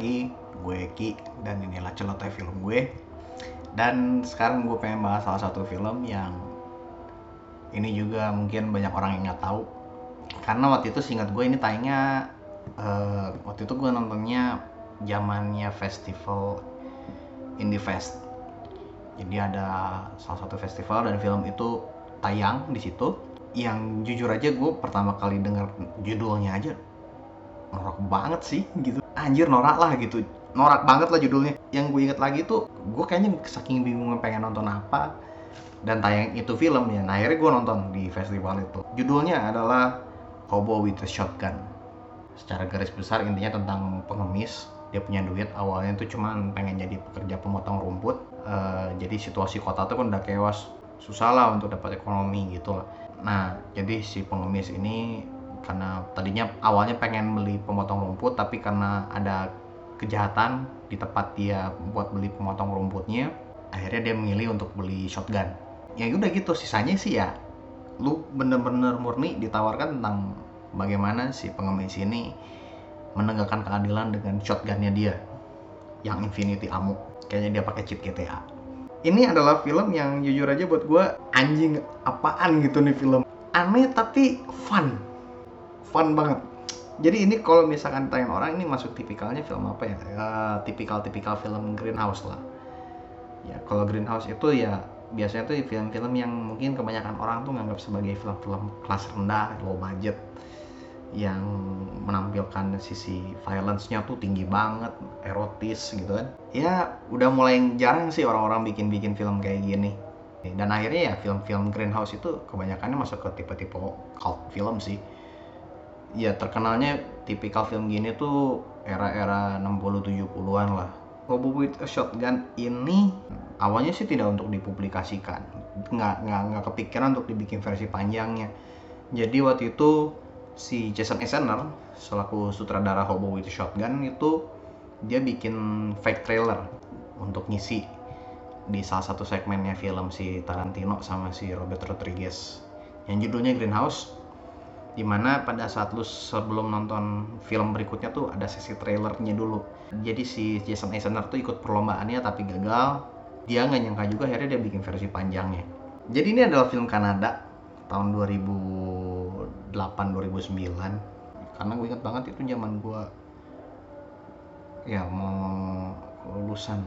lagi, gue Eki dan inilah celoteh film gue. Dan sekarang gue pengen bahas salah satu film yang ini juga mungkin banyak orang yang nggak tahu. Karena waktu itu singkat gue ini tayangnya eh, waktu itu gue nontonnya zamannya festival Indie Fest. Jadi ada salah satu festival dan film itu tayang di situ. Yang jujur aja gue pertama kali dengar judulnya aja norak banget sih gitu anjir norak lah gitu. Norak banget lah judulnya. Yang gue inget lagi tuh gue kayaknya saking bingung pengen nonton apa. Dan tayang itu film ya nah akhirnya gue nonton di festival itu. Judulnya adalah Hobo with a Shotgun. Secara garis besar intinya tentang pengemis dia punya duit. Awalnya tuh cuman pengen jadi pekerja pemotong rumput. Eh, jadi situasi kota tuh kan udah kewas susah lah untuk dapat ekonomi gitu lah. Nah jadi si pengemis ini karena tadinya awalnya pengen beli pemotong rumput tapi karena ada kejahatan di tempat dia buat beli pemotong rumputnya akhirnya dia memilih untuk beli shotgun. Ya udah gitu sisanya sih ya lu bener-bener murni ditawarkan tentang bagaimana si pengemis ini menegakkan keadilan dengan shotgunnya dia yang infinity ammo kayaknya dia pakai chip GTA ini adalah film yang jujur aja buat gue anjing apaan gitu nih film. Aneh tapi fun fun banget. Jadi ini kalau misalkan tanya orang ini masuk tipikalnya film apa ya? ya tipikal-tipikal film Greenhouse lah. Ya kalau Greenhouse itu ya biasanya tuh film-film yang mungkin kebanyakan orang tuh nganggap sebagai film-film kelas rendah, low budget yang menampilkan sisi violence-nya tuh tinggi banget, erotis gitu kan. Ya udah mulai jarang sih orang-orang bikin-bikin film kayak gini. Dan akhirnya ya film-film Greenhouse itu kebanyakannya masuk ke tipe-tipe cult film sih ya terkenalnya tipikal film gini tuh era-era 60-70an lah. Hobo with a Shotgun ini awalnya sih tidak untuk dipublikasikan, nggak nggak nggak kepikiran untuk dibikin versi panjangnya. Jadi waktu itu si Jason Eisener selaku sutradara Hobo with a Shotgun itu dia bikin fake trailer untuk ngisi di salah satu segmennya film si Tarantino sama si Robert Rodriguez yang judulnya Greenhouse di mana pada saat lu sebelum nonton film berikutnya tuh ada sesi trailernya dulu. Jadi si Jason Eisener tuh ikut perlombaannya tapi gagal. Dia nggak nyangka juga akhirnya dia bikin versi panjangnya. Jadi ini adalah film Kanada tahun 2008 2009 karena gue inget banget itu zaman gue ya mau lulusan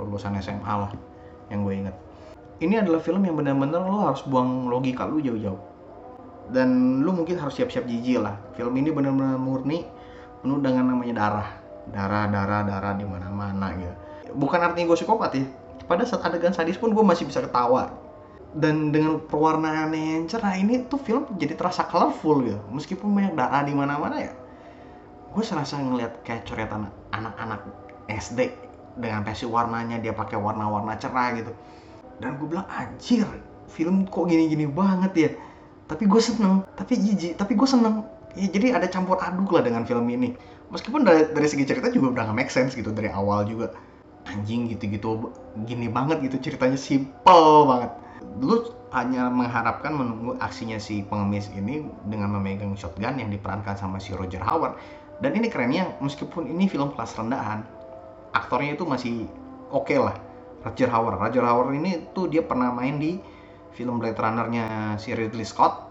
lulusan SMA lah yang gue inget ini adalah film yang benar-benar lo harus buang logika lu jauh-jauh dan lu mungkin harus siap-siap jijik lah. Film ini benar-benar murni penuh dengan namanya darah. Darah darah darah di mana-mana gitu. Bukan artinya gue psikopat ya. Pada saat adegan sadis pun gue masih bisa ketawa. Dan dengan pewarnaan yang cerah ini tuh film jadi terasa colorful gitu. Meskipun banyak darah di mana-mana ya. Gue serasa ngeliat kayak coretan anak-anak SD dengan pesi warnanya dia pakai warna-warna cerah gitu. Dan gue bilang anjir film kok gini-gini banget ya tapi gue seneng. Tapi jijik tapi gue seneng. Ya jadi ada campur aduk lah dengan film ini. Meskipun dari, dari segi cerita juga udah gak make sense gitu dari awal juga. Anjing gitu-gitu gini banget gitu ceritanya simple banget. Lu hanya mengharapkan menunggu aksinya si pengemis ini dengan memegang shotgun yang diperankan sama si Roger Howard. Dan ini kerennya meskipun ini film kelas rendahan aktornya itu masih oke okay lah. Roger Howard. Roger Howard ini tuh dia pernah main di film Blade Runner-nya si Ridley Scott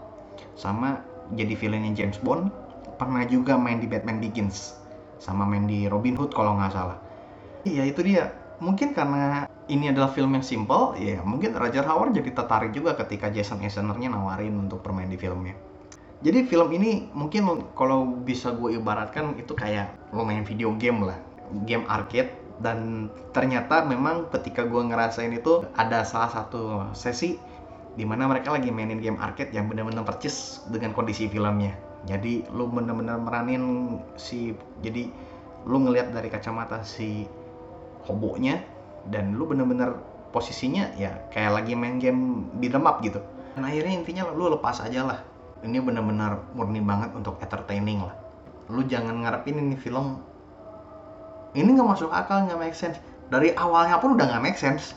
sama jadi villainnya James Bond pernah juga main di Batman Begins sama main di Robin Hood kalau nggak salah. Iya itu dia. Mungkin karena ini adalah film yang simple ya mungkin Roger Howard jadi tertarik juga ketika Jason Eisener-nya nawarin untuk bermain di filmnya. Jadi film ini mungkin kalau bisa gue ibaratkan itu kayak lo main video game lah game arcade. Dan ternyata memang ketika gue ngerasain itu ada salah satu sesi di mana mereka lagi mainin game arcade yang benar-benar percis dengan kondisi filmnya. Jadi lu benar-benar meranin si jadi lu ngelihat dari kacamata si hobonya dan lu benar-benar posisinya ya kayak lagi main game di up gitu. Dan akhirnya intinya lu lepas aja lah. Ini benar-benar murni banget untuk entertaining lah. Lu jangan ngarepin ini film ini nggak masuk akal nggak make sense. Dari awalnya pun udah nggak make sense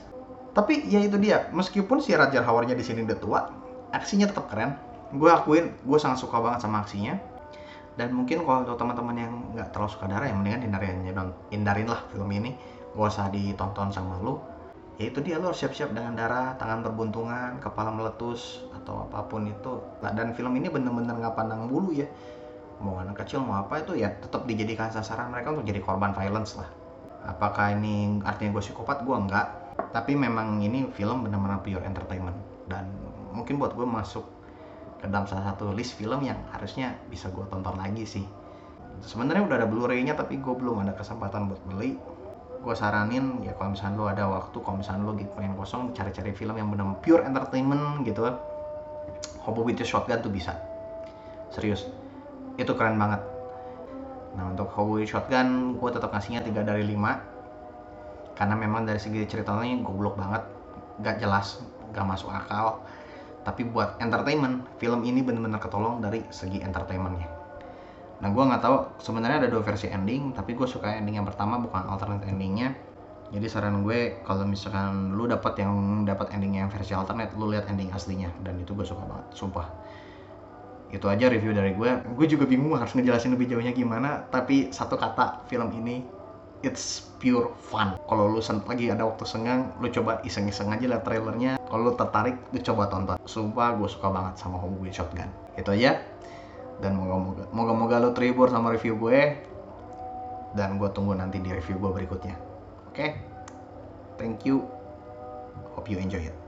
tapi ya itu dia meskipun si Raja Howardnya di sini udah tua aksinya tetap keren. Gue akuin gue sangat suka banget sama aksinya. Dan mungkin kalau untuk teman-teman yang nggak terlalu suka darah ya mendingan hindarin hindarin lah film ini. Gak usah ditonton sama lu. Ya itu dia lo siap-siap dengan darah tangan berbuntungan kepala meletus atau apa pun itu. Nah, dan film ini bener-bener nggak pandang bulu ya. Mau anak kecil mau apa itu ya tetap dijadikan sasaran mereka untuk jadi korban violence lah. Apakah ini artinya gue psikopat? Gue enggak tapi memang ini film benar-benar pure entertainment. Dan mungkin buat gue masuk ke dalam salah satu list film yang harusnya bisa gue tonton lagi sih. Sebenarnya udah ada Blu-ray-nya tapi gue belum ada kesempatan buat beli. Gue saranin ya kalau misalnya lo ada waktu kalau misalnya lo gitu pengen kosong cari-cari film yang benar pure entertainment gitu. Hobo with the Shotgun tuh bisa. Serius. Itu keren banget. Nah untuk Hobo with Shotgun gue tetap ngasihnya 3 dari 5 karena memang dari segi ceritanya goblok banget gak jelas gak masuk akal. Tapi buat entertainment film ini bener-bener ketolong dari segi entertainmentnya. Nah gue nggak tahu sebenarnya ada dua versi ending tapi gue suka ending yang pertama bukan alternate endingnya. Jadi saran gue kalau misalkan lu dapat yang dapat ending yang versi alternate lu lihat ending aslinya. Dan itu gue suka banget sumpah. Itu aja review dari gue gue juga bingung harus ngejelasin lebih jauhnya gimana tapi satu kata film ini it's pure fun. Kalau lu lagi ada waktu senggang, lu coba iseng-iseng aja lihat trailernya. Kalau lu tertarik, lu coba tonton. Sumpah gue suka banget sama Hobo Shotgun. Itu aja. Dan moga-moga moga-moga lu terhibur sama review gue. Dan gue tunggu nanti di review gue berikutnya. Oke? Okay? Thank you. Hope you enjoy it.